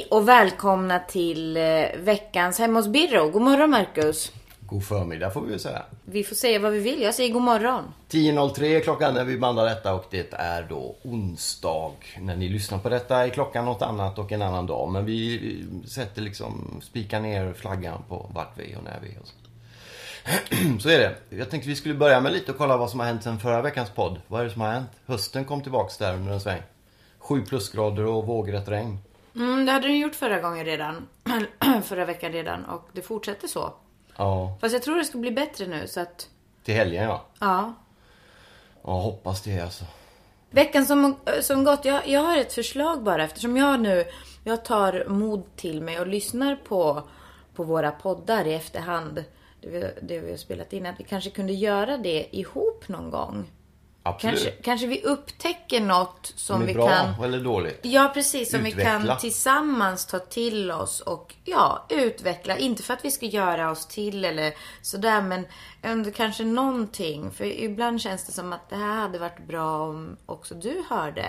Hej och välkomna till eh, veckans Hemma hos Birro. God morgon Marcus. God förmiddag får vi väl säga. Vi får säga vad vi vill. Jag säger god morgon. 10.03 är klockan när vi bandar detta och det är då onsdag. När ni lyssnar på detta är klockan något annat och en annan dag. Men vi sätter liksom, spikar ner flaggan på vart vi är och när vi är. Och så. så är det. Jag tänkte vi skulle börja med lite och kolla vad som har hänt sen förra veckans podd. Vad är det som har hänt? Hösten kom tillbaks där under en sväng. Sju plusgrader och vågrätt regn. Mm, det hade du gjort förra gången redan. förra veckan redan. Och det fortsätter så. Ja, Fast jag tror det ska bli bättre nu så att... till helgen ja. Ja. Ja, hoppas det alltså. Veckan som, som gått. Jag, jag har ett förslag bara eftersom jag nu... Jag tar mod till mig och lyssnar på, på våra poddar i efterhand. Det vi, det vi har spelat in. Att vi kanske kunde göra det ihop någon gång. Absolut. Kanske, kanske vi upptäcker något som Som vi bra kan... eller dåligt. Ja, precis. Som vi Utveckla. kan tillsammans ta till oss och ja, utveckla. Inte för att vi ska göra oss till eller sådär, men ändå kanske någonting. För ibland känns det som att det här hade varit bra om också du hörde.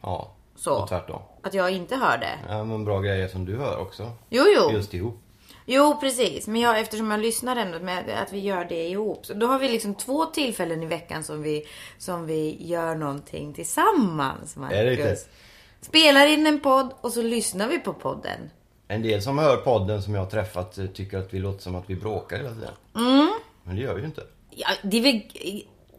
Ja, Så. och tvärtom. Att jag inte hörde. Ja, men bra grejer som du hör också. Jo, jo. Just ihop. Jo, precis. Men jag, eftersom jag lyssnar ändå med att vi gör det ihop. Så då har vi liksom två tillfällen i veckan som vi, som vi gör någonting tillsammans. Marcus. Är det riktigt? Spelar in en podd och så lyssnar vi på podden. En del som hör podden som jag har träffat eh, tycker att vi låter som att vi bråkar hela tiden. Mm. Men det gör vi ju inte. Ja, det är väl...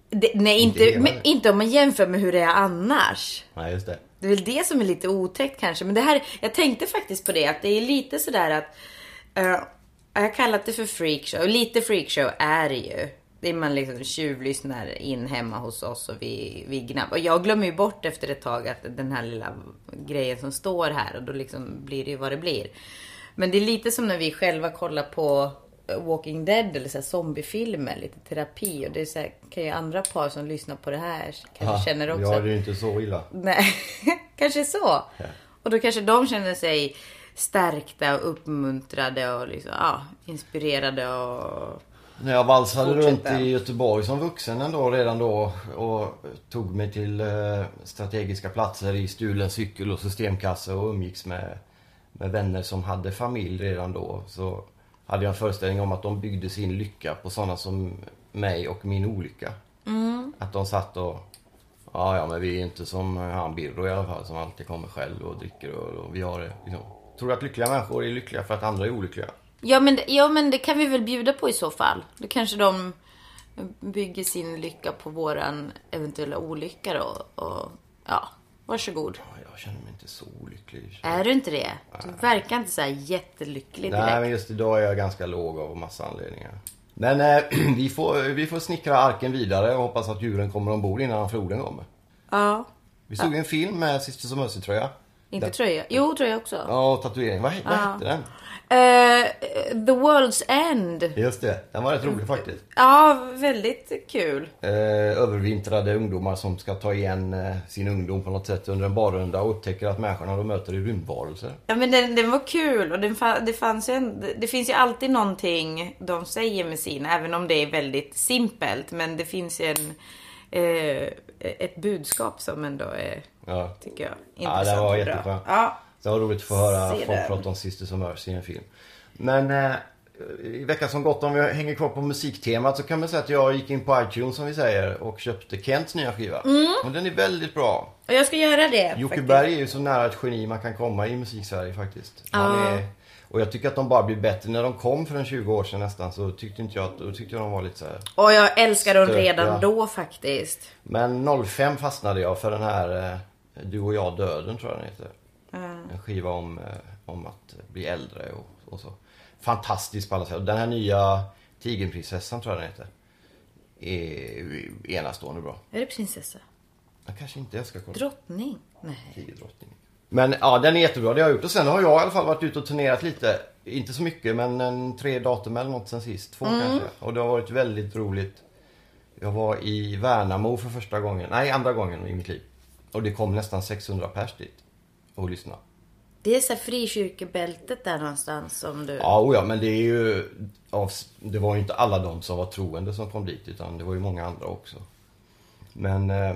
Det, nej, Inte men, inte om man jämför med hur det är annars. Nej, just det. Det är väl det som är lite otäckt kanske. Men det här, jag tänkte faktiskt på det, att det är lite sådär att... eh, jag har kallat det för freakshow. Lite freakshow är det ju. Det är man liksom tjuvlyssnar in hemma hos oss och vi, vi gnabb. Och jag glömmer ju bort efter ett tag att den här lilla grejen som står här och då liksom blir det ju vad det blir. Men det är lite som när vi själva kollar på Walking Dead eller så zombiefilmer, lite terapi. Och det är så här, kan ju andra par som lyssnar på det här kanske känner också Ja, det är ju inte så illa. Nej, kanske så. Och då kanske de känner sig stärkta och uppmuntrade och liksom, ja, inspirerade och... När jag valsade Fortsätta. runt i Göteborg som vuxen ändå redan då och tog mig till eh, strategiska platser i stulen cykel och systemkasse och umgicks med, med vänner som hade familj redan då. Så hade jag en föreställning om att de byggde sin lycka på sådana som mig och min olycka. Att de satt och Ja, ja, men vi är inte som han Birro i alla fall som alltid kommer själv och dricker och, och vi har det liksom. Tror du att lyckliga människor är lyckliga för att andra är olyckliga? Ja men, ja, men det kan vi väl bjuda på i så fall. Då kanske de bygger sin lycka på våran eventuella olycka då. Och, ja, varsågod. Ja, Jag känner mig inte så olycklig. Är du inte det? Du verkar inte så här jättelycklig direkt. Nej, men just idag är jag ganska låg av massa anledningar. Men eh, vi, får, vi får snickra arken vidare och hoppas att djuren kommer ombord innan floden kommer. Ja. Vi såg en film med Sisters of Mercy-tröja. Inte Den- tröja. Jo, tröja också. Ja, och tatuering. Vad, vad hette den? Eh, the World's End. Just det, den var rätt rolig faktiskt. Ja, väldigt kul. Eh, övervintrade ungdomar som ska ta igen eh, sin ungdom på något sätt under en barrunda och upptäcker att människorna de möter är rymdvarelser. Ja men den, den var kul och den, det, fanns en, det finns ju alltid någonting de säger med sina, även om det är väldigt simpelt. Men det finns ju en, ett budskap som ändå är, Ja. tycker jag, Ja, intressant det var och bra. jätteskönt. Ja. Det var roligt att få höra Se folk prata om Sisters of Mercy i en film. Men eh, i veckan som gått, om vi hänger kvar på musiktemat så kan man säga att jag gick in på iTunes som vi säger och köpte Kents nya skiva. Och den är väldigt bra. Och jag ska göra det. Jocke. Berg är ju så nära ett geni man kan komma i musik-Sverige faktiskt. Han Ja. är, och jag tycker att de bara blir bättre. När de kom för en 20 år sedan nästan så tyckte inte jag att, då tyckte jag de var lite så här. Och jag älskar dem redan då faktiskt. Men 05 fastnade jag för den här eh, Du och jag döden tror jag den heter. Mm. En skiva om, eh, om att bli äldre och, och så. Fantastisk på alla sätt. Den här nya Tigerprinsessan tror jag den heter. Är enastående bra. Är det prinsessa? Jag kanske inte jag ska kolla. Drottning? Nej. Tigerdrottning. Men ja, den är jättebra. Det har jag gjort. Och sen har jag i alla fall varit ute och turnerat lite. Inte så mycket, men en tre datum eller något sen sist. Två kanske. Och det har varit väldigt roligt. Jag var i Värnamo för första gången. Nej, andra gången i mitt liv. Och det kom nästan 600 pers dit. Och lyssna. Det är så här frikyrkebältet där någonstans som du... Ja, oh ja, men det är ju... av- Det var ju inte alla de som var troende som kom dit. Utan det var ju många andra också. Men... eh,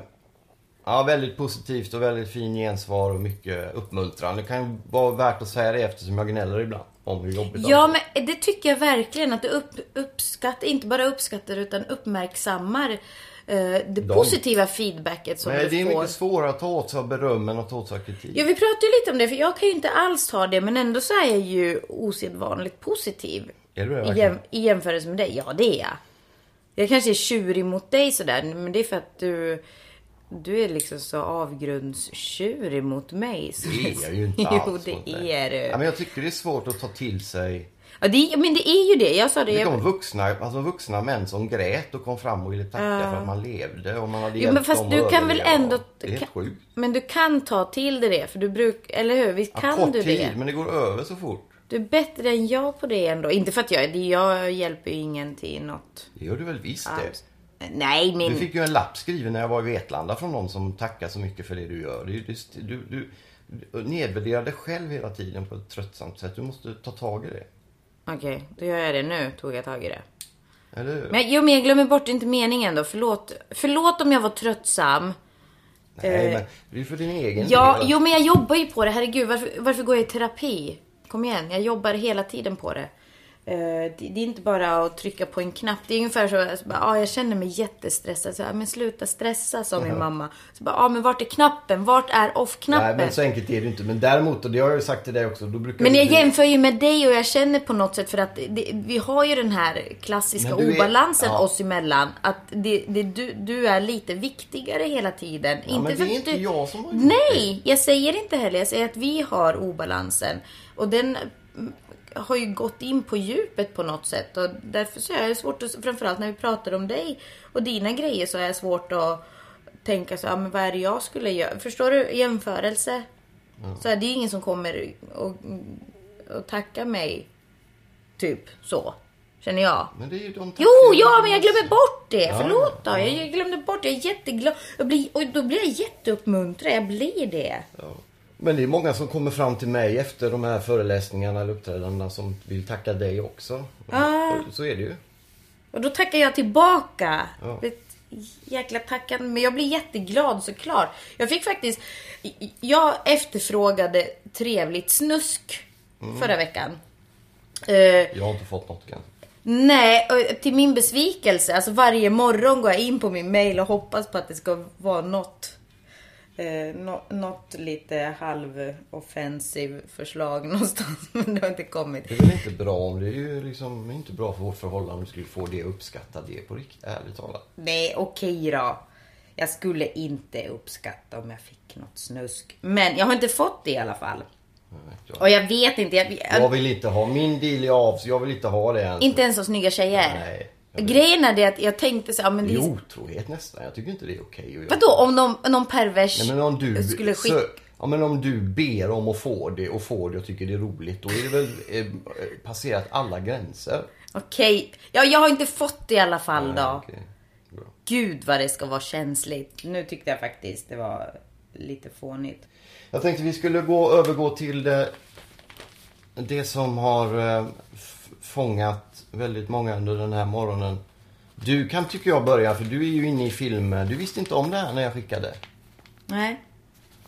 Ja, väldigt positivt och väldigt fin gensvar och mycket uppmuntran. Det kan ju vara värt att säga det eftersom jag gnäller ibland om hur jobbigt Ja, men det tycker jag verkligen att du upp, uppskattar, inte bara uppskattar utan uppmärksammar det De- positiva feedbacket som Men du det är får. mycket svårare att ta åt sig av beröm än att ta åt sig av kritik. Ja, vi pratade ju lite om det, för jag kan ju inte alls ta det, men ändå så är jag ju osedvanligt positiv. Är du det verkligen? I jämförelse med dig, ja det är jag. Jag kanske är tjurig mot dig sådär, men det är för att du, du är liksom så avgrundstjurig mot mig. Så- Det är jag ju inte Jo, alls det mot dig. är du. Ja, men jag tycker det är svårt att ta till sig. Ja, det, men det är ju det. Jag sa det. Det kom vuxna, alltså vuxna män som grät och kom fram och ville tacka för att man levde och man hade Jo, men fast du kan väl ändå... Det är helt sjukt. men du kan ta till dig det, för du brukar... Eller hur? Visst Ja, kan kort du tid, det? men det går över så fort. Du är bättre än jag på det ändå. Inte för att jag... Jag hjälper ju ingen till något Det gör du väl visst det. alls. Nej, min... Du fick ju en lapp skriven när jag var i Vetlanda från någon som tackar så mycket för det du gör. Det, du, du, du nedvärderar dig själv hela tiden på ett tröttsamt sätt. Du måste ta tag i det. Okej, då gör jag det nu. Tog jag tag i det. Eller hur? Men, jo, men jag glömmer bort inte meningen då. Förlåt. Förlåt om jag var tröttsam. Nej, men det är för din egen eh, Ja, del. jo men jag jobbar ju på det. Herregud, varför, varför går jag i terapi? Kom igen, jag jobbar hela tiden på det. Eh, det, är inte bara att trycka på en knapp. Det är ungefär så att ah, jag känner mig jättestressad. Så, jag, men sluta stressa, sa min mamma. Så bara, ah, men vart är knappen? Vart är off-knappen? Nej, men så enkelt är det inte. Men däremot, och det har jag ju sagt till dig också, då brukar Men jag du- jämför ju med dig och jag känner på något sätt för att det, vi har ju den här klassiska är- obalansen ja. oss emellan. Att det, det, du, du är lite viktigare hela tiden. Ja, men det är inte du... jag som har Nej, jag säger inte heller. Jag säger att vi har obalansen. Och den har ju gått in på djupet på något sätt. Och därför så är det svårt att, framförallt när vi pratar om dig och dina grejer så är det svårt att tänka så, ja, men vad är det jag skulle göra? Förstår du? Jämförelse. Så är det ju ingen som kommer och, och tackar mig. Typ så. Känner jag. Men det är ju de Jo, ja, men jag glömmer bort det. Ja, Förlåt då. ja. Jag glömde bort det. Jag är jätteglad. Jag blir, och då blir jag jätteuppmuntrad. Jag blir det. Ja. Men det är många som kommer fram till mig efter de här föreläsningarna eller uppträdandena som vill tacka dig också. Ah. Så är det ju. Och då tackar jag tillbaka. Ja. Jäkla tackande. Men jag blir jätteglad såklart. Jag fick faktiskt... Jag efterfrågade trevligt snusk Mm. förra veckan. Eh, Jag har inte fått något kanske. Nej, till min besvikelse. Alltså varje morgon går jag in på min mail och hoppas på att det ska vara något. Eh, nå- något lite halv-offensiv förslag någonstans. Men det har inte kommit. Det är väl inte bra om det är ju liksom inte bra för vårt förhållande om du skulle få det uppskatta det på riktigt, ärligt talat. Nej, okej då. Jag skulle inte uppskatta om jag fick något snusk. Men jag har inte fått det i alla fall. Jag, Och jag vet inte. Jag, jag vill inte ha, min deal är av så jag vill inte ha det ens. Inte ens så snygga tjejer. Nej, jag. Grejen är det att jag tänkte så ja, men Det är är... otrohet nästan. Jag tycker inte det är okej göra. Vadå om någon, någon pervers Nej, men om du, skulle skicka... så, ja, men om du ber om att få det och får det och tycker det är roligt. Då är det väl eh, passerat alla gränser. Okej, ja, jag har inte fått det i alla fall då. Ja, okej. Bra. Gud vad det ska vara känsligt. Nu tyckte jag faktiskt det var lite fånigt. Jag tänkte vi skulle gå, övergå till det, det som har eh, fångat väldigt många under den här morgonen. Du kan tycker jag börja för du är ju inne i filmen. Du visste inte om det här när jag skickade. Nej.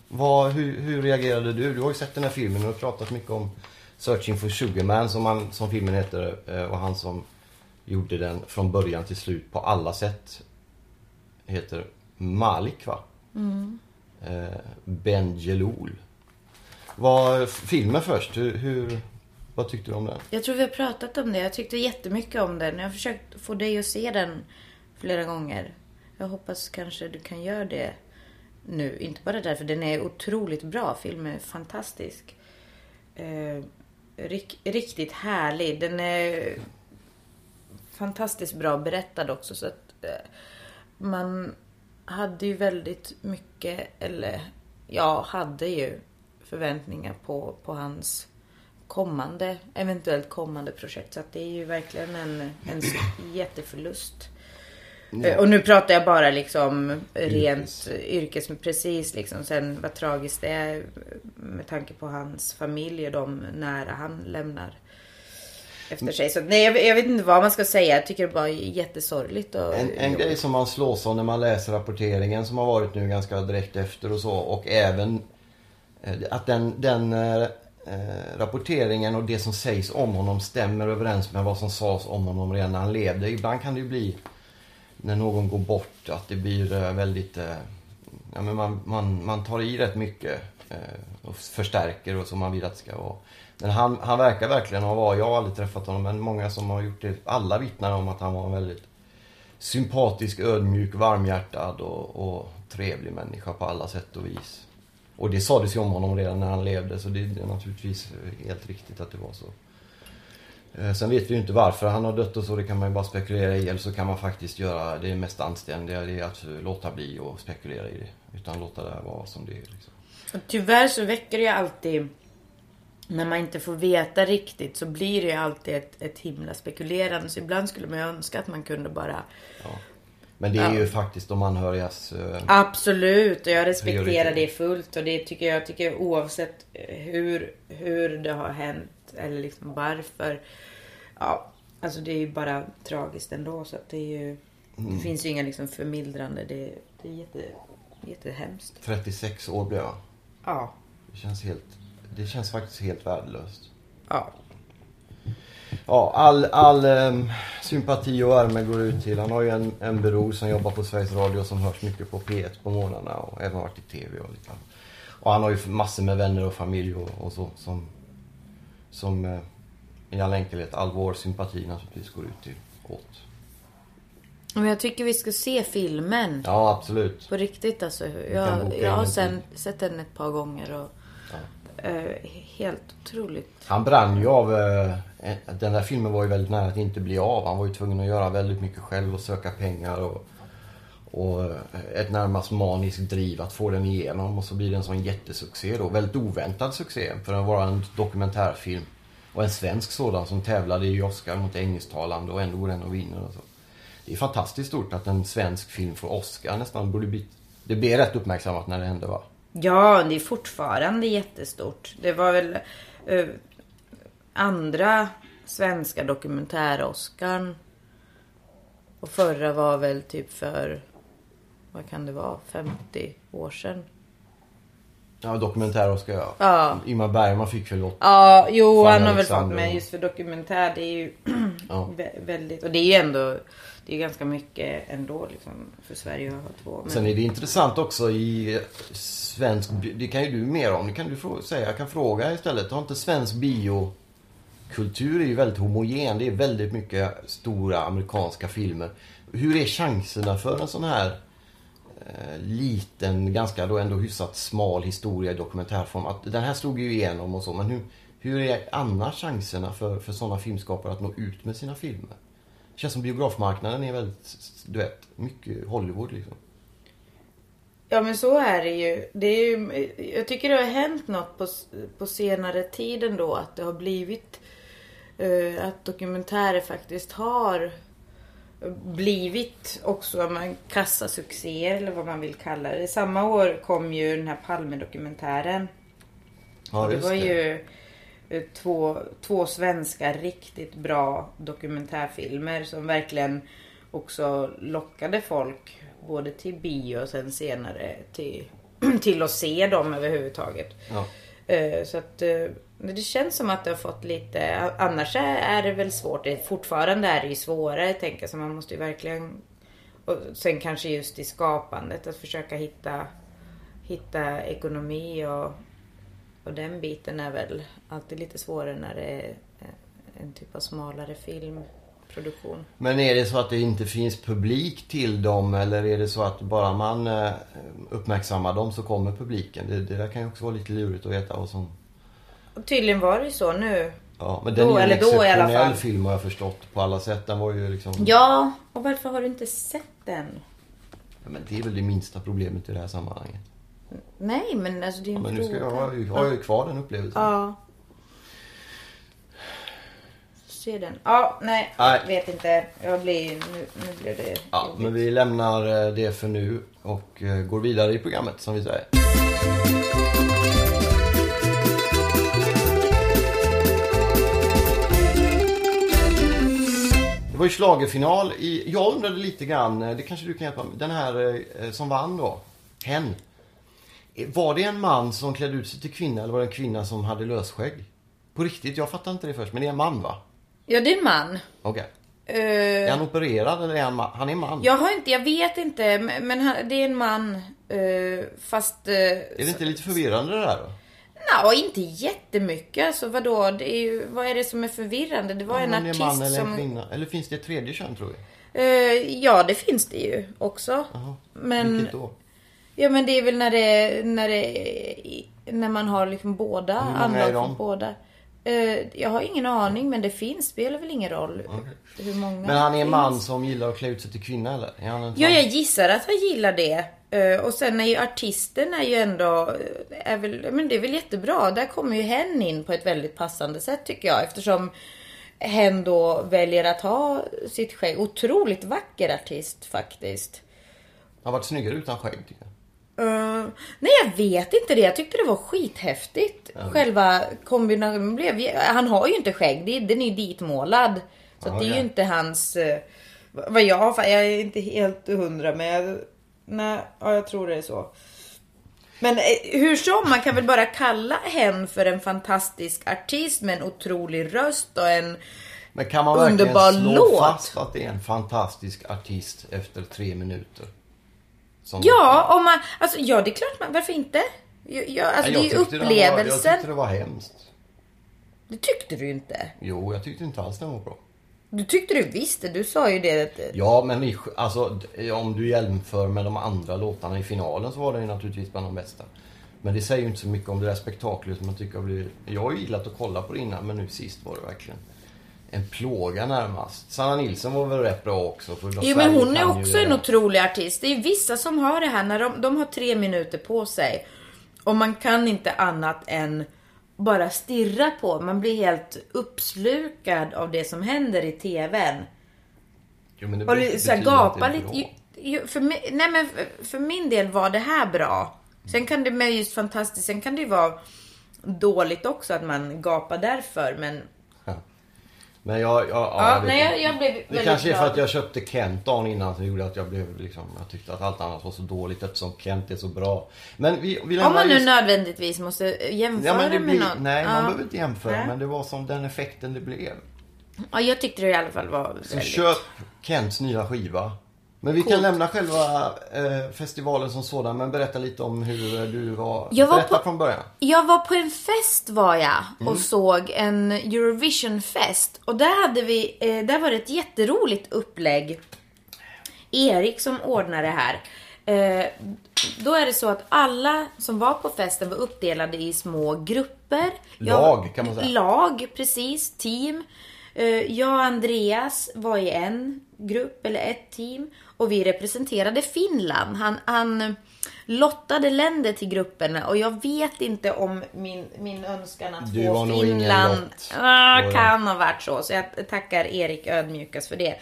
Vad, hur, hur reagerade du? Du har ju sett den här filmen och pratat mycket om Searching for Sugarman som, han, som filmen heter. eh, Och han som gjorde den från början till slut på alla sätt. Heter Malik va? Eh, ben Jelloul. Vad, filmen först, hur, hur, vad tyckte du om den? Jag tror vi har pratat om det. Jag tyckte jättemycket om den. Jag har försökt få dig att se den flera gånger. Jag hoppas kanske du kan göra det nu. Inte bara därför den är otroligt bra. Filmen är fantastisk. eh, rik, riktigt härlig. Den är fantastiskt bra berättad också. Så att eh, man hade ju väldigt mycket, eller ja, hade ju förväntningar på, på hans kommande, eventuellt kommande projekt. Så att det är ju verkligen en, en jätteförlust. Ja. Och nu pratar jag bara liksom rent yrkes, precis liksom. Sen vad tragiskt det är med tanke på hans familj och de nära han lämnar efter sig. Så nej, jag, jag, vet inte vad man ska säga. Jag tycker det bara är jättesorgligt. Och, en, en grej som man slås av när man läser rapporteringen som har varit nu ganska direkt efter och så och även eh, att den, den eh, rapporteringen och det som sägs om honom stämmer överens med vad som sades om honom redan när han levde. Ibland kan det ju bli när någon går bort att det blir eh, väldigt... Eh, ja, men man, man, man tar i rätt mycket eh, och förstärker och som man vill att det ska vara. Men han, han verkar verkligen ha varit, jag har aldrig träffat honom, men många som har gjort det, alla vittnar om att han var en väldigt sympatisk, ödmjuk, varmhjärtad och, och trevlig människa på alla sätt och vis. Och det sades ju om honom redan när han levde så det är naturligtvis helt riktigt att det var så. Eh, sen vet vi ju inte varför han har dött och så, det kan man ju bara spekulera i. Eller så kan man faktiskt göra det mest anständiga, det är att låta bli och spekulera i det. Utan låta det vara som det är. Liksom. Tyvärr så väcker det ju alltid, när man inte får veta riktigt, så blir det ju alltid ett, ett himla spekulerande. Så ibland skulle man ju önska att man kunde bara ja. Men det är ja. ju faktiskt de anhörigas... Uh, Absolut, och jag respekterar det fullt. Och det tycker jag tycker oavsett hur, hur det har hänt eller liksom varför. Ja, alltså det är ju bara tragiskt ändå. Så att det är ju... Mm. Det finns ju inga liksom förmildrande. Det, det är jätte, jättehemskt. 36 år blev jag. Ja. Det känns helt... Det känns faktiskt helt värdelöst. Ja. Ja, all, all um, sympati och värme går ut till. Han har ju en, en bror som jobbar på Sveriges Radio som hörs mycket på P1 på morgnarna och även varit i TV och lite Och han har ju massor med vänner och familj och, och så som, som uh, i all enkelhet, all vår sympati naturligtvis går ut till åt. Men jag tycker vi ska se filmen. Ja, absolut. På riktigt alltså. Jag, jag har sen, sett den ett par gånger och ja. Eh, helt otroligt. Han brann ju av Eh, den där filmen var ju väldigt nära att inte bli av. Han var ju tvungen att göra väldigt mycket själv och söka pengar och, och eh, ett närmast maniskt driv att få den igenom och så blir det en sån jättesuccé då. Väldigt oväntad succé för att vara en dokumentärfilm. Och en svensk sådan som tävlade i Oscar mot engelsktalande och ändå går den och vinner och så. Det är fantastiskt stort att en svensk film får Oscar nästan. Borde bli, det blev rätt uppmärksammat när det hände va? Ja, det är fortfarande jättestort. Det var väl... Uh andra svenska dokumentär-Oscarn. Och förra var väl typ för, vad kan det vara, 50 år sedan. Ja, dokumentär-Oscar ja. ja. Ingmar Bergman fick väl åt... Ja, jo han har väl fått men just för dokumentär det är ju ja. väldigt, och det är ju ändå det är ganska mycket ändå liksom, för Sverige att ha två. Men... Sen är det intressant också i svensk, det kan ju du mer om, det kan du säga, jag kan fråga istället. Har inte svensk biokultur... är ju väldigt homogen. Det är väldigt mycket stora amerikanska filmer. Hur är chanserna för en sån här eh, liten, ganska då ändå hyfsat smal historia i dokumentärform? Att den här slog ju igenom och så, men hur, hur är annars chanserna för, för sådana filmskapare att nå ut med sina filmer? Det känns som biografmarknaden är väldigt, du vet, mycket Hollywood liksom. Ja men så är det ju. Det är ju jag tycker det har hänt något på, på senare tid ändå. Att det har blivit uh, att dokumentärer faktiskt har blivit också man, kassasuccéer eller vad man vill kalla det. Samma år kom ju den här Palme-dokumentären. Ja, det var det. ju eh, två, två svenska riktigt bra dokumentärfilmer som verkligen också lockade folk både till bio och sen senare till, till att se dem överhuvudtaget. Ja. Uh, så att men det känns som att det har fått lite, annars är det väl svårt. Det, fortfarande är det ju svårare tänker jag. Så man måste ju verkligen, och sen kanske just i skapandet att försöka hitta, hitta ekonomi och, och den biten är väl alltid lite svårare när det är en typ av smalare filmproduktion. Men är det så att det inte finns publik till dem eller är det så att bara man eh, uppmärksammar dem så kommer publiken? Det, det där kan ju också vara lite lurigt att veta vad som tydligen var det ju så nu. Ja, men den Då, är ju en exceptionell film har jag förstått på alla sätt. Den var ju liksom... Ja, och varför har du inte sett den? Ja, men det är väl det minsta problemet i det här sammanhanget. Nej, men alltså det är Ja, en men nu ska jag, fråga. har ju, kvar den upplevelsen. Ja. Se den. Ja, nej, Nej. jag vet inte. Jag blir, nu, nu blir det Ja, jobbigt. men vi lämnar eh, det för nu och eh, går vidare i programmet som vi säger. Det var ju schlagerfinal i... Jag undrade lite grann, eh, det kanske du kan hjälpa mig. Den här som vann då, hen. Var det en man som klädde ut sig till kvinna eller var det en kvinna som hade lösskägg? På riktigt, jag fattar inte det först, men det är en man va? Ja, det är en man. Okej. Eh, Är han opererad eller är han man? Han är man. Jag har inte, jag vet inte, men han, det är en man. eh, fast... Uh, Är det inte lite förvirrande det där då? Nej, inte jättemycket. Alltså vadå? Det är ju, vad är det som är förvirrande? Det var en Om det är artist man eller en som... kvinna. Eller finns det ett tredje kön tror jag? Ja, det finns det ju också. Jaha. Men... Vilket då? Ja men det är väl när det, när det, när man har liksom båda, anlag från båda. Eh, jag har ingen aning men det finns, spelar väl ingen roll hur många Men han är en man som gillar att klä ut sig till kvinna eller? Ja, jag gissar att han gillar det. Eh, och sen är ju artisten är ju ändå, eh, är väl, men det är väl jättebra. Där kommer ju hen in på ett väldigt passande sätt tycker jag. Eftersom hen då väljer att ha sitt skägg. Otroligt vacker artist faktiskt. Han har varit snyggare utan skägg tycker jag. Uh, nej jag vet inte det. Jag tyckte det var skithäftigt. Själva kombinationen blev... Han har ju inte skägg. Den är ju ditmålad. Så Ja, det är ja. ju inte hans... eh, vad jag. Jag är inte helt hundra men jag, Nej, ja, jag tror det är så. Men eh, hur som, man kan väl bara kalla hen för en fantastisk artist med en otrolig röst och en... Men kan man verkligen Underbar slå låt. fast att det är en fantastisk artist efter tre minuter? Som- Ja, om man... Alltså, ja, det är klart man... Varför inte? Ja, ja, alltså, Nej, det är ju den Var, jag upplevelsen. tyckte det var hemskt. Det tyckte du inte. Jo, jag tyckte inte alls den var bra. Du tyckte du visste, du sa ju det. Att, Ja, men i, alltså, om du jämför med de andra låtarna i finalen så var den ju naturligtvis bland de bästa. Men det säger ju inte så mycket om det där spektaklet som man tycker har blivit... Jag har ju gillat att kolla på det innan, men nu sist var det verkligen en plåga närmast. Sanna Nilsson var väl rätt bra också. För jo men hon är också en otrolig artist. Det är vissa som har det här när de, de har tre minuter på sig. Och man kan inte annat än bara stirra på. Man blir helt uppslukad av det som händer i TVn. Jo, men det Och så här, gapa lite. för, nej men för, för min del var det här bra. Sen kan det med just fantastiskt, sen kan det ju vara dåligt också att man gapar därför. Men. Men jag, jag, ja, ja, nej, jag, jag blev Det väldigt kanske är för glad. att jag köpte Kent dagen innan som gjorde att jag blev liksom, jag tyckte att allt annat var så dåligt eftersom Kent är så bra. Men vi, vi Om man nu just- nödvändigtvis måste jämföra Ja, men det med blir, någon. nej, ja. man behöver inte jämföra Nej. men det var som den effekten det blev. Ja, jag tyckte det i alla fall var Så väldigt... köp Kents nya skiva. Men vi kan Coolt. lämna själva eh, festivalen som sådan men berätta lite om hur du var. Jag var berätta på- från början. Jag var på en fest var jag Mm. och såg en Eurovision-fest. Och där hade vi, eh, där var det ett jätteroligt upplägg. Erik som ordnade det här. Eh, då är det så att alla som var på festen var uppdelade i små grupper. Lag, kan man säga. Lag, precis. Team. Eh, jag och Andreas var i en grupp, eller ett team. Och vi representerade Finland. Han, han lottade länder till grupperna och jag vet inte om min, min önskan att Du få Finland ah, kan ha varit så. Så jag tackar Erik ödmjukast för det.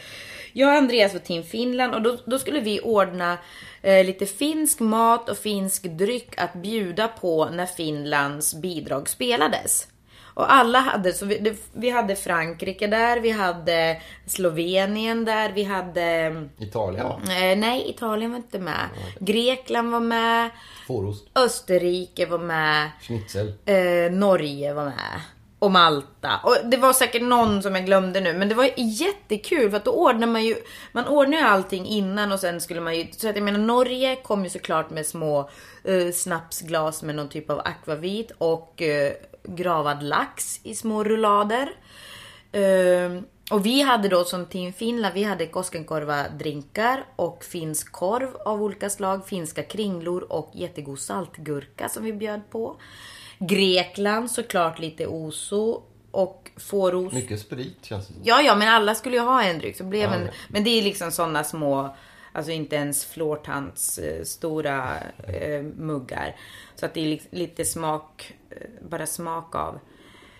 Jag och Andreas var team Finland och då, då skulle vi ordna eh, lite finsk mat och finsk dryck att bjuda på när Finlands bidrag spelades. Och alla hade, så vi, vi hade Frankrike där, vi hade Slovenien där, vi hade Italien va? Eh, nej, Italien var inte med. Grekland var med. Fårost, Österrike var med. schnitzel. Eh, Norge var med. Och Malta. Och det var säkert någon som jag glömde nu. Men det var jättekul för att då ordnar man ju. Man ordnar ju allting innan och sen skulle man ju. Så att jag menar Norge kom ju såklart med små eh, snapsglas med någon typ av akvavit. Och eh, gravad lax i små rullader. Eh, och vi hade då som Team Finland, vi hade Koskenkorva drinkar och finsk korv av olika slag, finska kringlor och jättegod saltgurka som vi bjöd på. Grekland såklart lite oso och fåros. Mycket sprit känns det som. Ja, ja, men alla skulle ju ha en dryck. Så blev Ja, en, ja. Men det är liksom sådana små, alltså inte ens flårtands eh, stora eh, muggar. Så att det är li- lite smak, eh, bara smak av.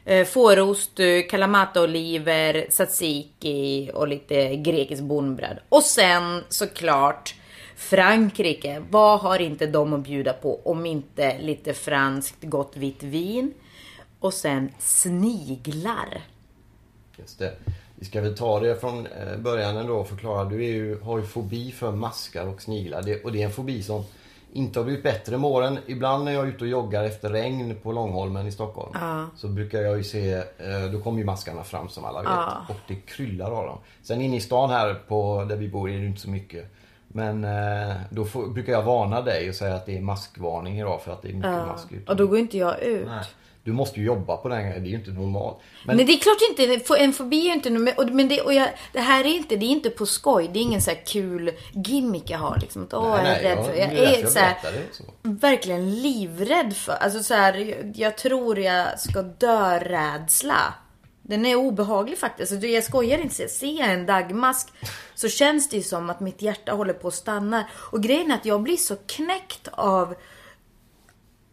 Eh, fårost, eh, kalamata-oliver, tzatziki och lite grekisk bondbröd. Och sen såklart Frankrike. Vad har inte de att bjuda på om inte lite franskt gott vitt vin? Och sen sniglar. Just det. Vi ska väl ta det från eh, början ändå och förklara. Du ju, har ju fobi för maskar och sniglar. Det, och det är en fobi som inte har blivit bättre med åren. Ibland när jag är ute och joggar efter regn på Långholmen i Stockholm. Så brukar jag ju se, eh, då kommer ju maskarna fram som alla vet. Och det kryllar av dem. Sen inne i stan här på, där vi bor är det inte så mycket. Men eh, då får, brukar jag varna dig och säga att det är maskvarning idag för att det är mycket mask ute. Och då går inte jag ut. Nej. Du måste ju jobba på den det är ju inte normalt. Men Nej det är klart inte, en fobi är ju inte, och- men det, och jag, det här är inte, det är inte på skoj. Det är ingen så här kul gimmick jag har liksom. Att, Åh, jag är rädd för, jag är därför är jag så här. Så. verkligen livrädd för, alltså så här, jag, jag tror jag ska dö rädsla. Den är obehaglig faktiskt. Alltså, jag skojar inte. Ser jag en dagmask så känns det ju som att mitt hjärta håller på att stanna. Och grejen är att jag blir så knäckt av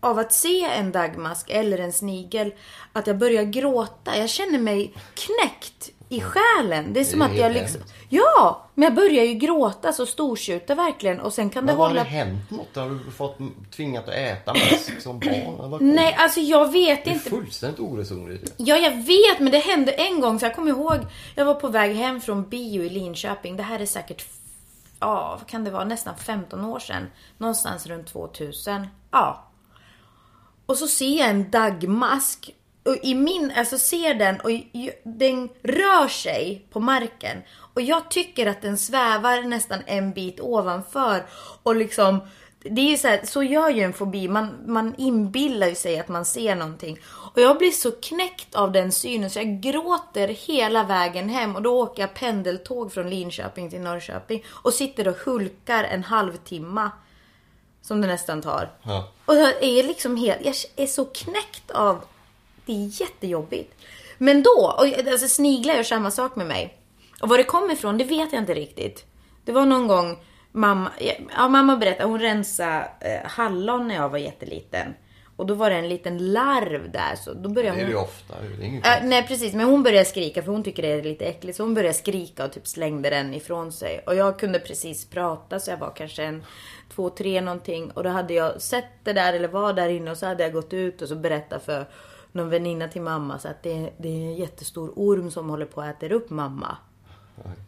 av att se en dagmask eller en snigel att jag börjar gråta. Jag känner mig knäckt i själen. Det är som Det är att jag liksom... Ja! Men jag börjar ju gråta så stortjuta verkligen och sen kan det Men har hålla... det hänt något? Har du fått tvingat att äta mask som barn? Nej, alltså jag vet Det är inte. fullständigt oresonligt. Ja, jag vet, men det hände en gång. Så jag kommer ihåg, jag var på väg hem från bio i Linköping. Det här är säkert, ja, vad kan det vara, nästan 15 år sedan. Någonstans runt 2000. Ja. Och så ser jag en dagmask. Och i min, alltså ser den och ju- den rör sig på marken. Och jag tycker att den svävar nästan en bit ovanför. Och liksom, det är ju så här, så gör ju en fobi. Man, man inbillar ju sig att man ser någonting. Och jag blir så knäckt av den synen så jag gråter hela vägen hem. Och då åker jag pendeltåg från Linköping till Norrköping. Och sitter och hulkar en halvtimme. Som det nästan tar. Ja. Och jag är liksom helt, jag är så knäckt av, det är jättejobbigt. Men då, och alltså sniglar gör samma sak med mig. Och var det kommer ifrån, det vet jag inte riktigt. Det var någon gång mamma, ja, mamma berättade, hon rensade eh, hallon när jag var jätteliten. Och då var det en liten larv där, så då Det började är hon... det ofta. Det är inget Äh, nej precis, men hon började skrika för hon tycker det är lite äckligt. Så hon började skrika och typ slängde den ifrån sig. Och jag kunde precis prata så jag var kanske en två, tre någonting. Och då hade jag sett det där eller var där inne och så hade jag gått ut och så berättat för någon väninna till mamma så att det, är- det är en jättestor orm som håller på att äta upp mamma.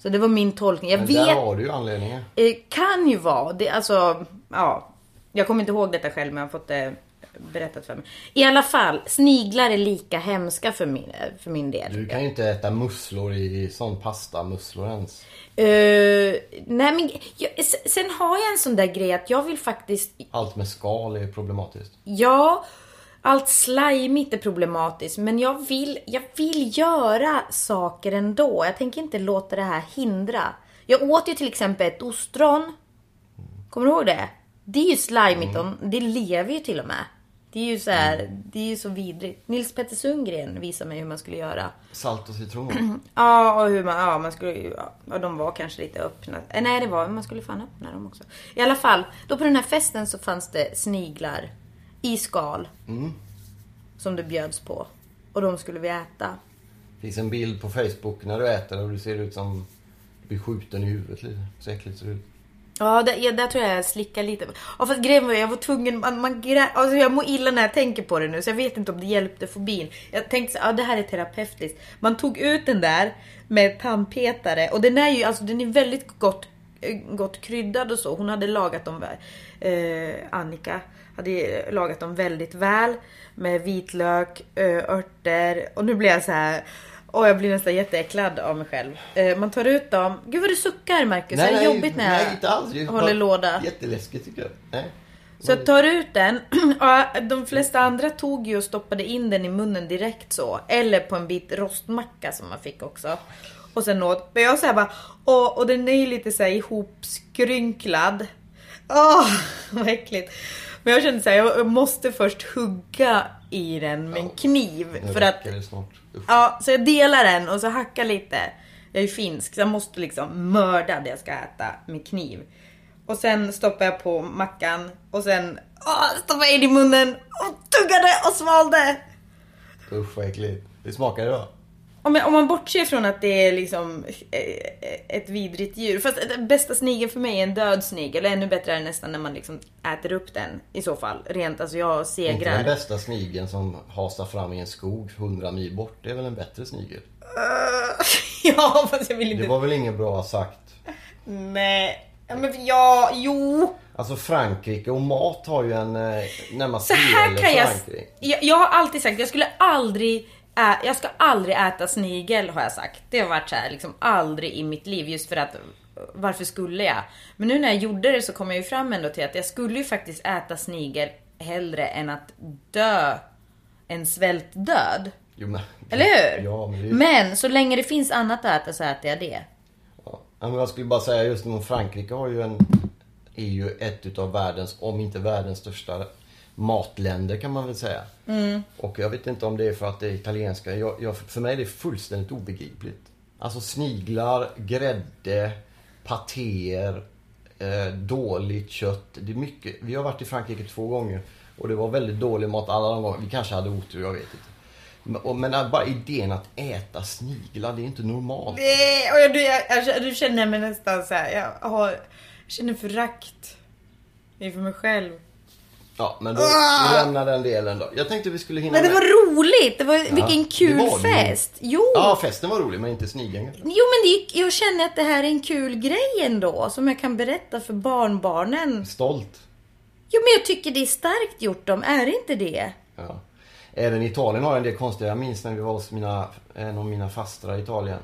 Så det var min tolkning. Jag Men vet, där har du ju anledningen. eh, kan ju vara, det, alltså, ja. Jag kommer inte ihåg detta själv men jag har fått det berättat för mig. I alla fall, sniglar är lika hemska för min, för min del. Du kan ju inte äta musslor i sån pasta, musslor ens. Eh, nej men jag, sen har jag en sån där grej att jag vill faktiskt, Allt med skal är problematiskt. ja, allt slajmigt är problematiskt men jag vill, jag vill göra saker ändå. Jag tänker inte låta det här hindra. Jag åt ju till exempel ett ostron. Kommer du ihåg det? Det är ju slajmigt, och det lever ju till och med. Det är ju så här, det är ju så vidrigt. Nils Petter Sundgren visade mig hur man skulle göra. Salt och citron. Ja, och hur man, ja, man skulle ja, de var kanske lite öppna. Eh, nej, det var, man skulle fan öppna dem också. I alla fall, då på den här festen så fanns det sniglar i skal. Som det bjöds på. Och de skulle vi äta. Det finns en bild på Facebook när du äter och du ser ut som du blir skjuten i huvudet lite. Så äckligt ser det ut. Ja, där, ja, där tror jag jag slickar lite. Ja, fast grejen var jag var tvungen, man, man grä, alltså jag mår illa när jag tänker på det nu så jag vet inte om det hjälpte fobin. Jag tänkte så, ja det här är terapeutiskt. Man tog ut den där med tandpetare och den är ju, alltså den är väldigt gott, eh, gott kryddad och så. Hon hade lagat dem, eh, Annika hade lagat dem väldigt väl med vitlök, örter och nu blir jag så här. Och jag blir nästan jätteäcklad av mig själv. Eh, man tar ut dem. Gud vad du suckar Marcus. är det jobbigt när jag nej, inte alls. Är håller låda? Jätteläskigt tycker jag. Nej. Så jag tar ut den. De flesta andra tog ju och stoppade in den i munnen direkt så. Eller på en bit rostmacka som man fick också. Och sen åt. Men jag säger bara, och, och den är ju lite så här ihopskrynklad. Åh, vad äckligt. Men jag kände så här, jag måste först hugga i den med en kniv. Nu För att, snart. Ja, så jag delar den och så hackar lite. Jag är ju finsk så jag måste liksom mörda det jag ska äta med kniv. Och sen stoppar jag på mackan och sen åh, stoppar jag in i munnen och tuggade och svalde. Usch vad äckligt. Hur smakar det då? Om, jag, om man bortser från att det är liksom eh, ett vidrigt djur. Fast bästa snigeln för mig är en död snigel. Ännu bättre är det nästan när man liksom äter upp den. I så fall. Rent, alltså jag Inte den segrar. bästa snigeln som hasar fram i en skog 100 mil bort. Det är väl en bättre snigel? ja, fast jag vill Det inte... var väl inget bra sagt? Nej. Ja, men ja, jo. Alltså Frankrike och mat har ju en eh, närmast Så här kan jag, jag... Jag har alltid sagt, jag skulle aldrig ä, jag ska aldrig äta snigel har jag sagt. Det har varit så här, liksom aldrig i mitt liv just för att varför skulle jag? Men nu när jag gjorde det så kom jag ju fram ändå till att jag skulle ju faktiskt äta snigel hellre än att dö en svältdöd. Jo, men, Eller hur? Ja, men det. Men så länge det finns annat att äta så äter jag det. Ja, men jag skulle bara säga just nu, Frankrike har ju en, är ju ett utav världens, om inte världens största matländer kan man väl säga. Mm. Och jag vet inte om det är för att det är italienska. Jag, jag, för mig är det fullständigt obegripligt. Alltså sniglar, grädde, patéer, eh, dåligt kött. Det är mycket. Vi har varit i Frankrike två gånger och det var väldigt dålig mat alla de gånger. Vi kanske hade otur, jag vet inte. Men, bara idén att äta sniglar, det är inte normalt. Nej, och jag, jag, jag, du känner mig nästan så här. Jag, har, jag känner förakt inför mig själv. Ja, men då vi lämnar den delen då. Jag tänkte vi skulle hinna Men det med- var roligt! Det var, vilken det kul var fest! Jo! Ja, festen var rolig men inte snigeln. Jo men det, jag känner att det här är en kul grej ändå som jag kan berätta för barnbarnen. Stolt. Jo men jag tycker det är starkt gjort dem, är det inte det? Ja. Även Italien har en del konstiga. Jag minns när vi var hos mina, en av mina fastrar i Italien.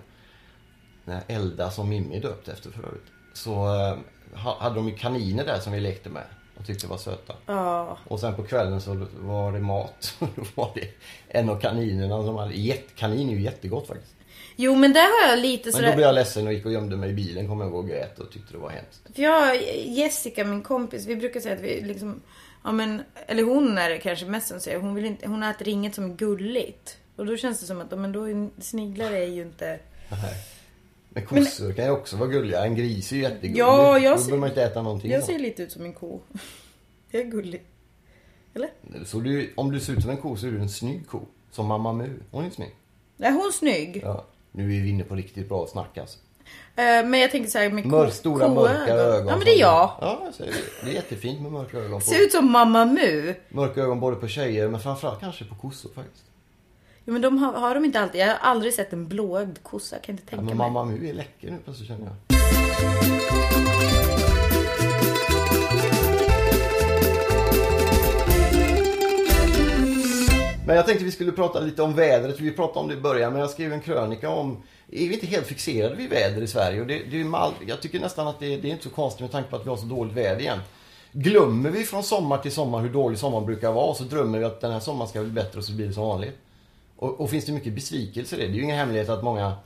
När Elda, som Mimmi döpt efter för övrigt. Så eh, ha- hade de ju kaniner där som vi lekte med. Och tyckte var söta. Ja. Och sen på kvällen så var det mat. Då var det en av kaninerna som hade... Jätte, kanin är ju jättegott faktiskt. Jo men där har jag lite Men sådär... då blev jag ledsen och gick och gömde mig i bilen. Kommer jag ihåg och grät och tyckte det var hemskt. För jag, Jessica, min kompis, vi brukar säga att vi liksom, ja men, eller hon är det kanske mest som säger, hon vill inte, hon äter inget som är gulligt. Och då känns det som att, men då sniglar är ju inte... Nej. Men kossor kan ju också vara gulliga. En gris är ju jättegullig. Ja, jag Då ser- behöver man inte äta någonting. Jag då. ser lite ut som en ko. Jag är gullig. Eller? Så du, om du ser ut som en ko så är du en snygg ko. Som Mamma Mu. Hon är snygg. Är hon snygg? Ja. Nu är vi inne på riktigt bra snack alltså. Eh, Men jag tänker så här med ko, Mörk, stora mörka ögon. Ja men det är jag. Ja, jag säger det. Det är jättefint med mörka ögon. På, Ser ut som Mamma Mu. mörka ögon både på tjejer men framförallt kanske på kossor faktiskt. Ja, men de har, har de inte alltid. Jag har aldrig sett en blåögd kossa. Jag kan inte Ja, tänka men mig. Mamma Mu är läcker nu plötsligt känner jag. Men jag tänkte vi skulle prata lite om vädret. Vi pratade om det i början men jag skrev en krönika om är vi inte helt fixerade vid väder i Sverige? Och det, det är all, jag tycker nästan att det, det är inte så konstigt med tanke på att vi har så dåligt väder igen. Glömmer vi från sommar till sommar hur dålig sommaren brukar vara så drömmer vi att den här sommaren ska bli bättre och så blir det som vanligt. Och, och finns det mycket besvikelse i det? Det är ju ingen hemlighet att många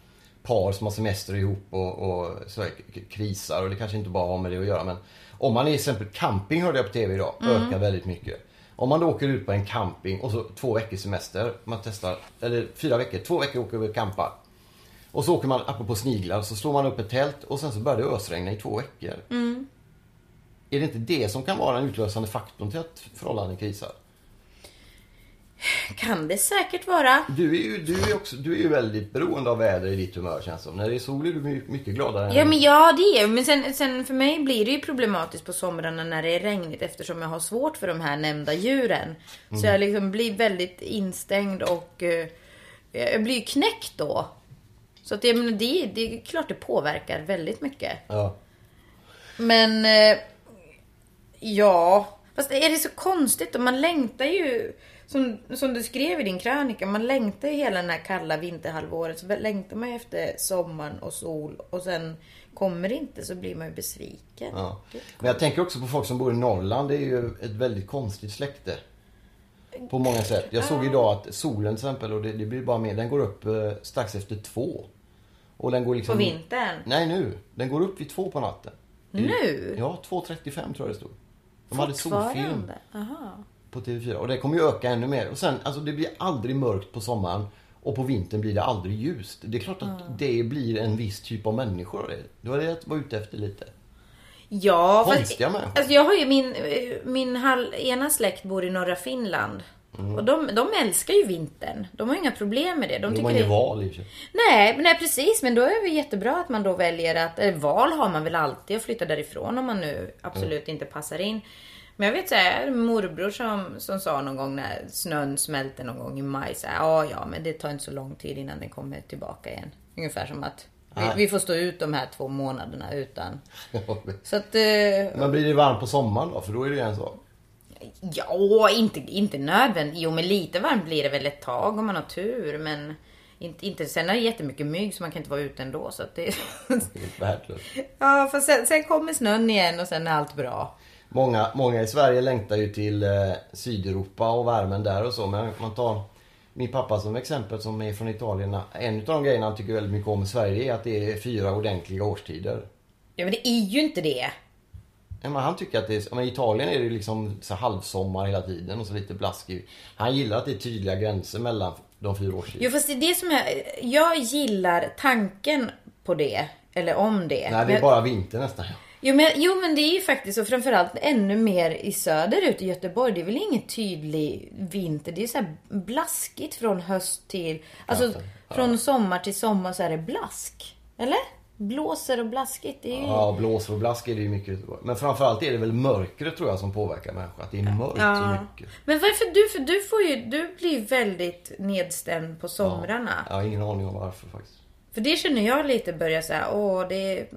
par som har semester ihop och, och så här, krisar och det kanske inte bara har med det att göra men om man är exempel camping hörde jag på TV idag, ökar väldigt mycket. Om man då åker ut på en camping och så två veckors semester, man testar, eller fyra veckor, två veckor åker vi och campar. Och så åker man, apropå sniglar, så slår man upp ett tält och sen så börjar det ösregna i två veckor. Är det inte det som kan vara den utlösande faktorn till att förhållanden krisar? Kan det säkert vara. Du är ju, du är också, du är ju väldigt beroende av väder i ditt humör känns som. När det är sol är du my- mycket gladare. Ja men ja det är Men sen, sen för mig blir det ju problematiskt på somrarna när det är regnigt eftersom jag har svårt för de här nämnda djuren. Så jag liksom blir väldigt instängd och eh, jag blir ju knäckt då. Så att jag menar, det, det är klart det påverkar väldigt mycket. Ja. Men eh, ja, fast är det så konstigt? Man längtar ju, som, som du skrev i din krönika, man längtar ju hela den här kalla vinterhalvåret. Så längtar man ju efter sommaren och sol och sen kommer det inte så blir man ju besviken. Ja. Men jag tänker också på folk som bor i Norrland. Det är ju ett väldigt konstigt släkte. På många sätt. Jag såg idag att solen till exempel, och det, det blir bara mer, den går upp eh, strax efter två. Och den går liksom... På vintern? Nej nu. Den går upp vid två på natten. Nu? Ja, 2.35 tror jag det stod. De hade solfilm. Aha. På TV4. Och det kommer ju öka ännu mer. Och sen, alltså det blir aldrig mörkt på sommaren. Och på vintern blir det aldrig ljust. Det är klart att det blir en viss typ av människor det. Var det jag var ute efter lite. Ja, fast, Konstiga människor. alltså jag har ju min, min hal, ena släkt bor i norra Finland. Mm. Och de, de älskar ju vintern. De har inga problem med det. De De har inget det... val i och för sig. Nej, nej, precis. Men då är det jättebra att man då väljer att... Eller val har man väl alltid att flytta därifrån om man nu absolut inte passar in. Men jag vet så här, morbror som, som sa någon gång när snön smälte någon gång i maj så här, ja ja men det tar inte så lång tid innan den kommer tillbaka igen. Ungefär som att vi, vi får stå ut de här två månaderna utan. Så att... Eh, Men blir det varmt på sommaren då? För då är det ju en sak. Ja, inte, inte nödvändigt. Jo, men lite varmt blir det väl ett tag om man har tur. Men inte, inte, sen är det jättemycket mygg så man kan inte vara ute ändå. Så att det, Det är ja, för sen, sen kommer snön igen och sen är allt bra. Många, många i Sverige längtar ju till eh, Sydeuropa och värmen där och så. Men om man tar min pappa som exempel som är från Italien. En av de grejerna han tycker väldigt mycket om i Sverige är att det är fyra ordentliga årstider. Ja, men det är ju inte det. Ja, men han tycker att det är, ja, men i Italien är det liksom så halvsommar hela tiden och så lite blaskig. Han gillar att det är tydliga gränser mellan de fyra årstiderna. Jo, fast det är det som jag... Jag gillar tanken på det. Eller om det. Nej, det är bara vinter nästan. Jo men, jo men det är ju faktiskt och framförallt ännu mer i söderut i Göteborg. Det är väl ingen tydlig vinter. Det är så här blaskigt från höst till... Alltså Ja. från sommar till sommar så är det blask. Eller? Blåser och blaskigt. Det är ju... Ja, blåser och blask är det ju mycket i Göteborg. Men framförallt är det väl mörkret tror jag som påverkar människor. Att det är mörkt så Ja. mycket. Men varför du? För du får ju... Du blir ju väldigt nedstämd på somrarna. Jag har ingen aning om varför faktiskt. För det känner jag lite börjar säga, åh det är...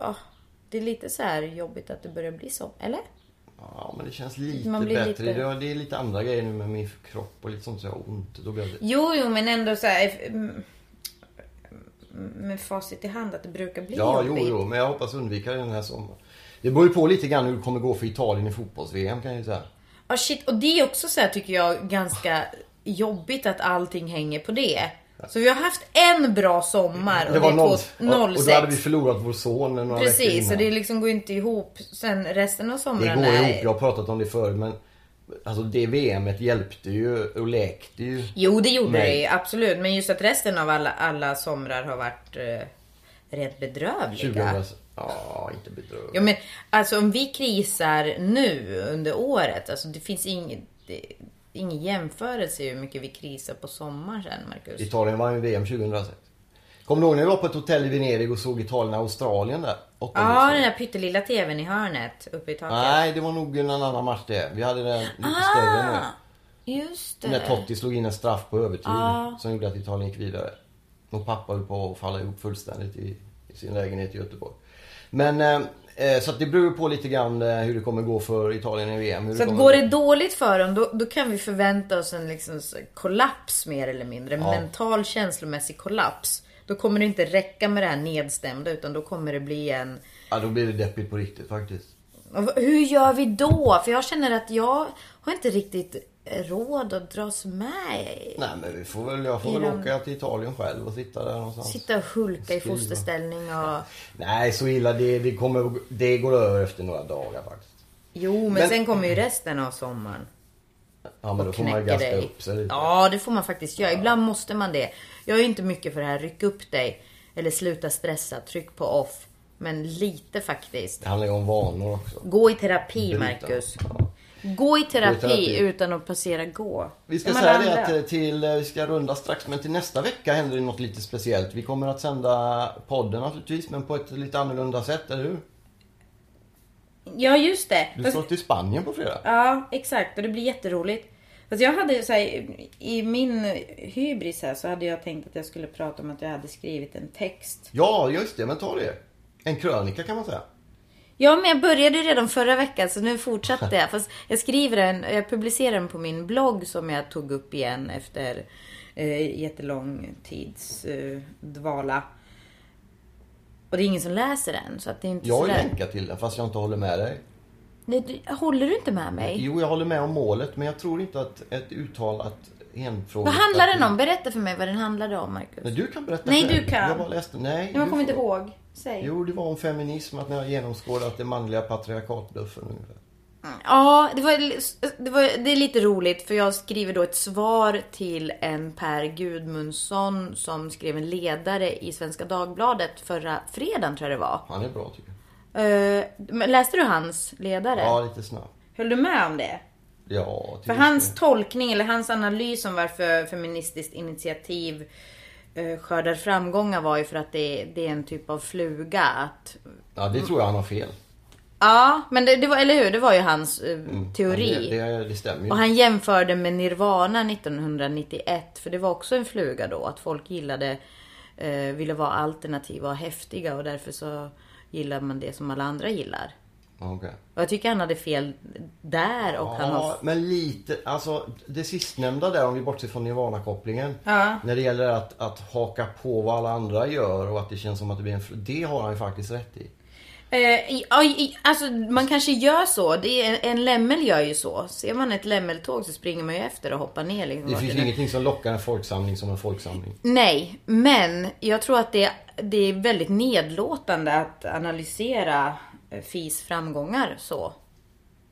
åh, det är lite så här jobbigt att det börjar bli så. Eller? Ja, men det känns lite bättre. lite- Det, är- det är lite andra grejer nu med min kropp och lite sånt så jag har ont. Då blir det... Jo, jo, men ändå så här, mm, med facit i hand att det brukar bli Ja, jo, jobbigt. jo, men jag hoppas undvika det den här sommaren. Det beror ju på lite grann hur det kommer gå för Italien i fotbolls-VM kan jag ju säga. Ja, shit. Och det är också så här tycker jag ganska jobbigt att allting hänger på det. Så vi har haft en bra sommar och Det var är noll, och då hade vi 06. förlorat vår son några Precis, så det liksom går inte ihop sen resten av Det sommaren. går är- ihop, jag har pratat om det förr men Alltså det VMet hjälpte ju och läkte ju. Jo, det gjorde Nej. det absolut. Men just att resten av alla, alla somrar har varit eh, rent bedrövliga. 2000, ja inte bedrövligt. Ja men alltså om vi krisar nu under året, alltså det finns ingen, det, ingen jämförelse hur mycket vi krisar på sommaren sen Marcus. Italien vann ju VM 2006. Kommer du ihåg när vi var på ett hotell i Venedig och såg Italien-Australien där? Ja, den där pyttelilla tvn i hörnet uppe i taket. Nej, det var nog en annan match det. Vi hade den lite större nu. ah, just När det. Totti slog in en straff på övertid Ja. som gjorde att Italien gick vidare. Och pappa höll på att falla ihop fullständigt i, i sin lägenhet i Göteborg. Men eh, så att det beror på lite grann eh, hur det kommer gå för Italien i VM. Hur Så kommer går gå. det dåligt för dem, då, då kan vi förvänta oss en liksom så- kollaps mer eller mindre. Ja. mental känslomässig kollaps. Då kommer det inte räcka med det här nedstämda utan då kommer det bli en... Ja, då blir det deppigt på riktigt faktiskt. Hur gör vi då? För jag känner att jag har inte riktigt råd att dras med. Nej men vi får väl, jag får I väl den- åka till Italien själv och sitta där någonstans. Sitta och hulka i Skriva. fosterställning och... Nej så illa, det, det, kommer, det går över efter några dagar faktiskt. Jo, men, Men- sen kommer ju resten av sommaren. Ja men då får man knäcker gaska dig. upp sig lite. Ja, det får man faktiskt göra. Ibland måste man det. Jag är inte mycket för det här, ryck upp dig. Eller sluta stressa, tryck på off. Men lite faktiskt. Det handlar ju om vanor också. Gå i terapi, Bryta. Marcus. Ja. Gå i terapi, terapi. utan att passera gå. Vi ska säga det att eh, till, eh, vi ska runda strax, men till nästa vecka händer det något lite speciellt. Vi kommer att sända podden naturligtvis, men på ett lite annorlunda sätt, eller hur? Ja, just det. Du Fast- ska till Spanien på fredag. Ja, exakt. Och det blir jätteroligt. Fast jag hade så här, i min hybris här så hade jag tänkt att jag skulle prata om att jag hade skrivit en text. Ja, just det, men ta det. En krönika kan man säga. Ja, men jag började redan förra veckan så nu fortsatte jag. Fast jag skriver den, jag publicerar den på min blogg som jag tog upp igen efter eh, jättelång tids eh, dvala. Och det är ingen som läser den så att det är inte Jag sådär. länkat till den, fast jag inte håller med dig. Nej, du- Håller du inte med mig? Jo, jag håller med om målet, men jag tror inte att ett uttalat enfrågat... Vad handlar den om? Berätta för mig vad den handlade om, Marcus. Nej, du kan berätta Nej, du kan. Jag bara läste. Nej, jag du kommer inte får- ihåg. Säg. Jo, det var om feminism, att ni har genomskådat det manliga patriarkatbluffen ungefär. Ja, det, var, det, var, det är lite roligt för jag skriver då ett svar till en Per Gudmundsson som skrev en ledare i Svenska Dagbladet förra fredagen tror jag det var. Han är bra tycker jag. Men läste du hans ledare? Ja, lite snabbt. Höll du med om det? Ja, För hans del. tolkning eller hans analys om varför Feministiskt initiativ skördar framgångar var ju för att det, det är en typ av fluga. Att, Ja, det tror jag han har fel. ja, men det, det var, eller hur? Det var ju hans eh, teori. Mm. Ja, Det, det, det stämmer ju. Och han jämförde med Nirvana 1991. För det var också en fluga då. Att folk gillade, eh, ville vara alternativa och häftiga. Och därför så gillar man det som alla andra gillar. Okej. Och jag tycker han hade fel där. Och han har... Ja, men lite, alltså det sistnämnda där om vi bortser från Nirvana-kopplingen. Ja. När det gäller att, att haka på vad alla andra gör och att det känns som att det blir en... Det har han ju faktiskt rätt i. Eh, ja, alltså man kanske gör så. Det är, en lämmel gör ju så. Ser man ett lämmeltåg så springer man ju efter och hoppar ner. Liksom, Det finns nu- ingenting som lockar en folksamling som en folksamling. Nej, men jag tror att det, det är väldigt nedlåtande att analysera FIs framgångar så.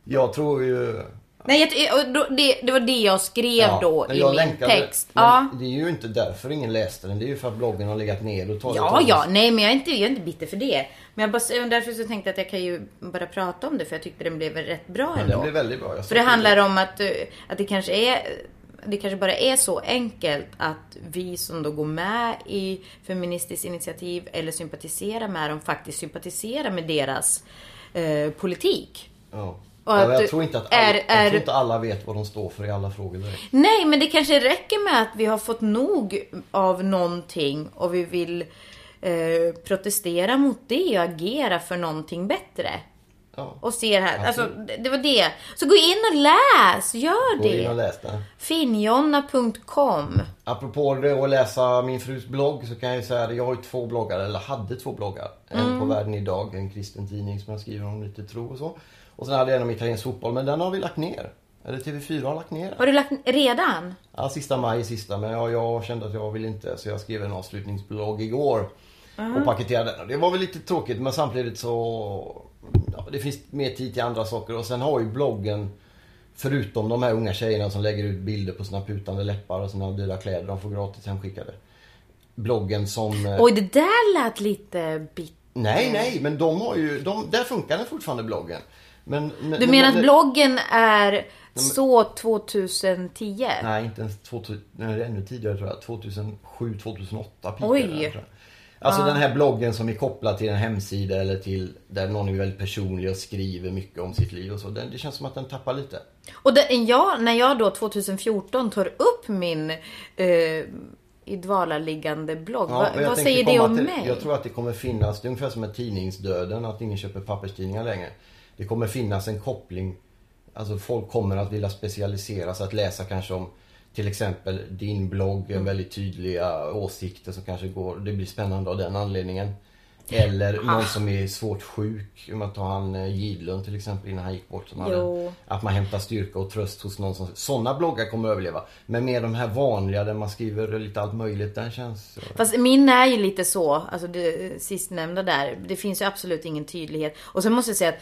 Jag tror ju... Nej, då- det, det var det jag skrev då men i min länkade- text. Ja. Det är ju inte därför ingen läste den. Det är ju för att bloggen har legat ner och tagit Ja, ja, nej men jag är, inte, jag är inte bitter för det. Men jag bara, därför så tänkte jag att jag kan ju bara prata om det för jag tyckte den blev rätt bra Men ändå. den blev väldigt bra. För det handlar om att, eh, att det kanske är det kanske bara är så enkelt att vi som då går med i Feministiskt initiativ eller sympatiserar med dem faktiskt sympatiserar med deras eh, politik. Ja. Och Ja, jag tror inte att är- alla, jag är- tror inte alla vet vad de står för i alla frågor direkt. Nej, men det kanske räcker med att vi har fått nog av någonting och vi vill eh, protestera mot det och agera för någonting bättre. Ja. Och ser här, alltså det, det var det. Så gå in och läs, gör Gå in och det. läs den. Finjonna.com Apropå det att läsa min frus blogg så kan jag säga att jag har ju två bloggar, eller hade två bloggar. En Mm. på Världen Idag, en kristen tidning som jag skriver om lite tro och så. Och sen hade jag en om italiensk fotboll, men den har vi lagt ner. Eller TV4 har lagt ner. Har du lagt redan? Ja, sista maj sista, men jag, jag kände att jag vill inte så jag skrev en avslutningsblogg igår. Och paketerade den. Och Det var väl lite tråkigt men samtidigt så... Ja, det finns mer tid till andra saker och sen har ju bloggen Förutom de här unga tjejerna som lägger ut bilder på sina putande läppar och sina dyra kläder de får gratis hemskickade. Bloggen som... eh, Oj, det där lät lite bit... Nej, nej, men de har ju... De, där funkar den fortfarande bloggen. Men, Du menar att bloggen är så 2010? Nej, inte ens 2000, nej, ännu tidigare tror jag. 2007, 2008 pikade Oj. den, tror jag. Alltså den här bloggen som är kopplad till en hemsida eller till där någon är väldigt personlig och skriver mycket om sitt liv och så. Den, det känns som att den tappar lite. Och det, jag, när jag då 2014 tar upp min eh, i dvala liggande blogg, Ja, vad, vad säger det om till- mig? Jag tror att det kommer finnas, det är ungefär som med tidningsdöden, att ingen köper papperstidningar längre. Det kommer finnas en koppling, alltså folk kommer att vilja specialisera sig, att läsa kanske om till exempel din blogg, Mm. väldigt tydliga åsikter som kanske går, det blir spännande av den anledningen. Eller Ah. någon som är svårt sjuk, om man tar han eh, Gidlund till exempel innan han gick bort. Som hade, att man hämtar styrka och tröst hos någon som, sådana bloggar kommer att överleva. Men med de här vanliga där man skriver lite allt möjligt, den känns... eh, Fast min är ju lite så, alltså det sistnämnda där. Det finns ju absolut ingen tydlighet. Och sen måste jag säga att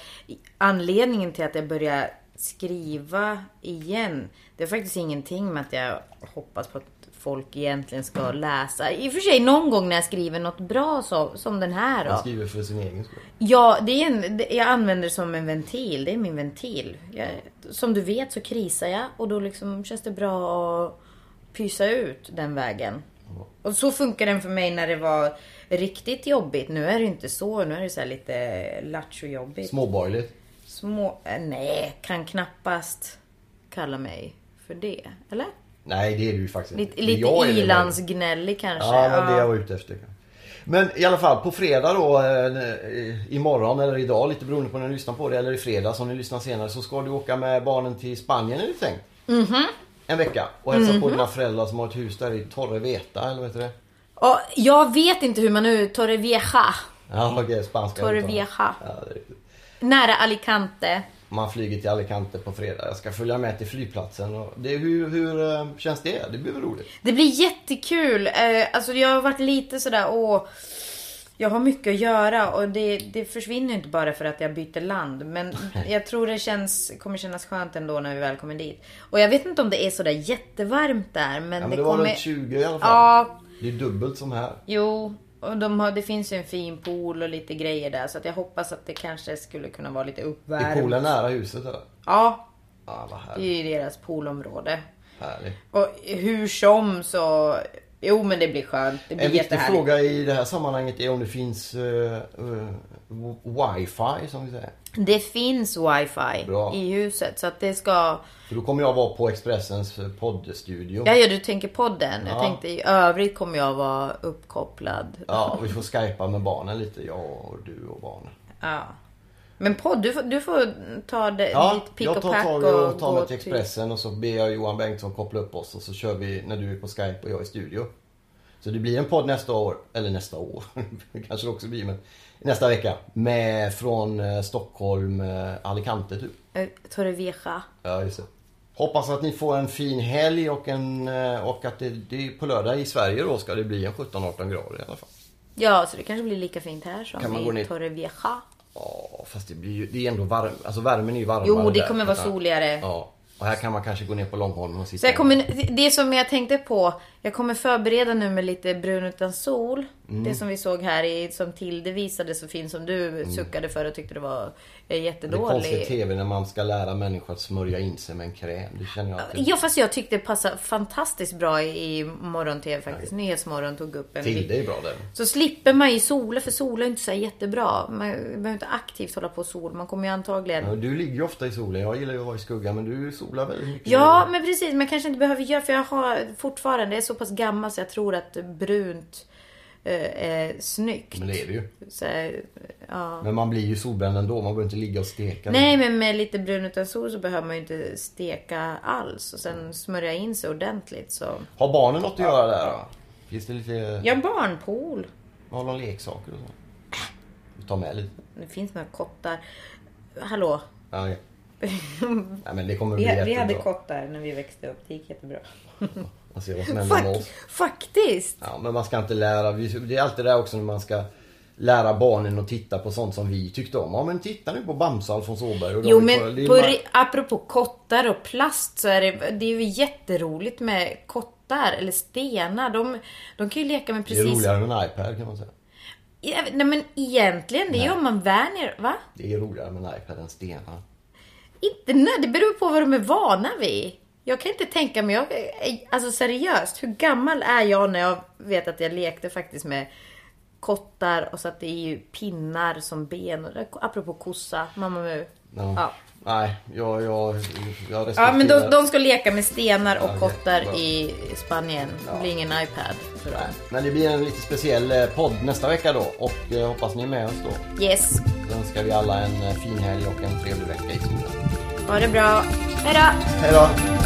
anledningen till att jag börjar skriva igen. Det är faktiskt ingenting med att jag hoppas på att folk egentligen ska läsa. I och för sig någon gång när jag skriver något bra så, som den här Man skriver för sin egen skull. Ja, det är en, det, jag använder det som en ventil. Det är min ventil. Jag, som du vet så krisar jag och då liksom känns det bra att pysa ut den vägen. Och så funkar den för mig när det var riktigt jobbigt. Nu är det inte så. Nu är det så här lite lattjo-jobbigt. Småborgerligt. Små... eh, Nej, kan knappast kalla mig för det. Eller? Nej, det är du ju faktiskt Lite, inte. Är lite ilandsgnällig kanske. Ja, det var det jag var ute efter. Men i alla fall, på fredag då, eh, imorgon eller idag, lite beroende på när ni lyssnar på det, eller i fredag om ni lyssnar senare, så ska du åka med barnen till Spanien är det tänkt. Mhm. En vecka och hälsa på dina föräldrar som har ett hus där i Torreveta, eller vad heter det? Och jag vet inte hur man nu... Torrevieja. Ja, okej, spanska. Torrevieja. Ja, det är riktigt. Nära Alicante. Man flyger till Alicante på fredag. Jag ska följa med till flygplatsen. Det, hur, hur eh, känns det? Det blir väl roligt? Det blir jättekul. Eh, alltså jag har varit lite sådär, åh. Jag har mycket att göra och det, det försvinner inte bara för att jag byter land. Men jag tror det känns, kommer kännas skönt ändå när vi väl kommer dit. Och jag vet inte om det är sådär jättevarmt där. Men, Ja, men det, det var kommer... runt 20 i alla fall. Ja, Det är dubbelt som här. jo. Och de har, det finns ju en fin pool och lite grejer där. Så att jag hoppas att det kanske skulle kunna vara lite Är uppvärmt. poolen nära huset eller? Ja, Ja, vad det är ju deras poolområde. härligt. Och hur som så... Jo men det blir skönt. Det blir En viktig fråga i det här sammanhanget är om det finns uh, wifi som vi säger. Det finns wifi Bra. i huset. Så att det ska... För då kommer jag vara på Expressens eh, poddstudio. Ja, ja du tänker podden. Jag Ja. tänkte i övrigt kommer jag vara uppkopplad. Ja, vi får skypa med barnen lite, jag och du och barnen. Ja. Men podd, du får, du får ta det, Ja, ditt pick jag och tar pack och, och tar gå mig till Expressen och så ber jag Johan Bengtsson koppla upp oss och så kör vi när du är på Skype och jag är i studio. Så det blir en podd nästa år, eller nästa år, kanske det också blir men nästa vecka. Med från eh, Stockholm, eh, Alicante typ. Eh, Torrevieja. Ja, just det. Hoppas att ni får en fin helg och, en, och att det, det på lördag i Sverige då ska det bli en 17-18 grader i alla fall. Ja, så det kanske blir lika fint här som Kan man gå i Torrevieja. Ja, fast det blir ju, det är ändå varm, alltså värmen är ju varmare Jo, det där. kommer vara Ja. soligare. Ja, och här kan man kanske gå ner på Långholmen och sitta. Så jag kommer, det som jag tänkte på, jag kommer förbereda nu med lite brun utan sol. Mm. Det som vi såg här i, som Tilde visade så fint som du suckade för och tyckte det var eh, Det är konstigt TV när man ska lära människor att smörja in sig med en kräm. Det känner jag det... Ja fast jag tyckte det passade fantastiskt bra i, morgon-tv faktiskt. Nyhetsmorgon tog upp en Tilde är bra där. Så slipper man ju sola för sola är inte så jättebra. Man behöver inte aktivt hålla på och sol. Man kommer ju antagligen... Ja, du ligger ju ofta i solen. Jag gillar ju att vara i skuggan men du solar väldigt mycket. Ja, men precis. Men kanske inte behöver göra för jag har fortfarande, jag är så pass gammal så jag tror att brunt eh, är snyggt. Men det är det ju. Så, eh, ja. Men man blir ju solbränd ändå. Man behöver inte ligga och steka. Nej, men med lite brun utan sol så behöver man ju inte steka alls. Och sen smörja in sig ordentligt så. Har barnen något att göra där då? Finns det lite... Ja, barnpool. Har de leksaker och så? Tar med lite. Det finns några kottar. Hallå? Ja, ja. Nej men det kommer bli Vi, vi hade kottar när vi växte upp. Det gick jättebra. Ser vad som händer med oss. faktiskt! Ja, men man ska inte lära. Det är alltid det också när man ska lära barnen att titta på sånt som vi tyckte om. Ja men titta nu på Bamse Alfons Åberg. och Jo men på, ri- apropå kottar och plast så är det, det är ju jätteroligt med kottar eller stenar. De, de kan ju leka med Det är precis... roligare med en iPad kan man säga. Ja, Nej men egentligen, det är ju om man vänjer... Va? Det är roligare med en iPad än stenar. Inte nej, det beror på vad de är vana vid. Jag kan inte tänka mig, jag, alltså seriöst, hur gammal är jag när jag vet att jag lekte faktiskt med kottar och satte i pinnar som ben. Och, apropå kossa, mamma mu. Ja. Ja. Nej, jag, jag, jag respekterar... Ja men de, de ska leka med stenar och Ja, kottar i Spanien. Det blir ingen iPad för dem. Men det blir en lite speciell eh, podd nästa vecka då. Och eh, hoppas ni är med oss då. Yes. Så önskar vi alla en eh, fin helg och en trevlig vecka i solen. Ha det bra. Hejdå! Hej då!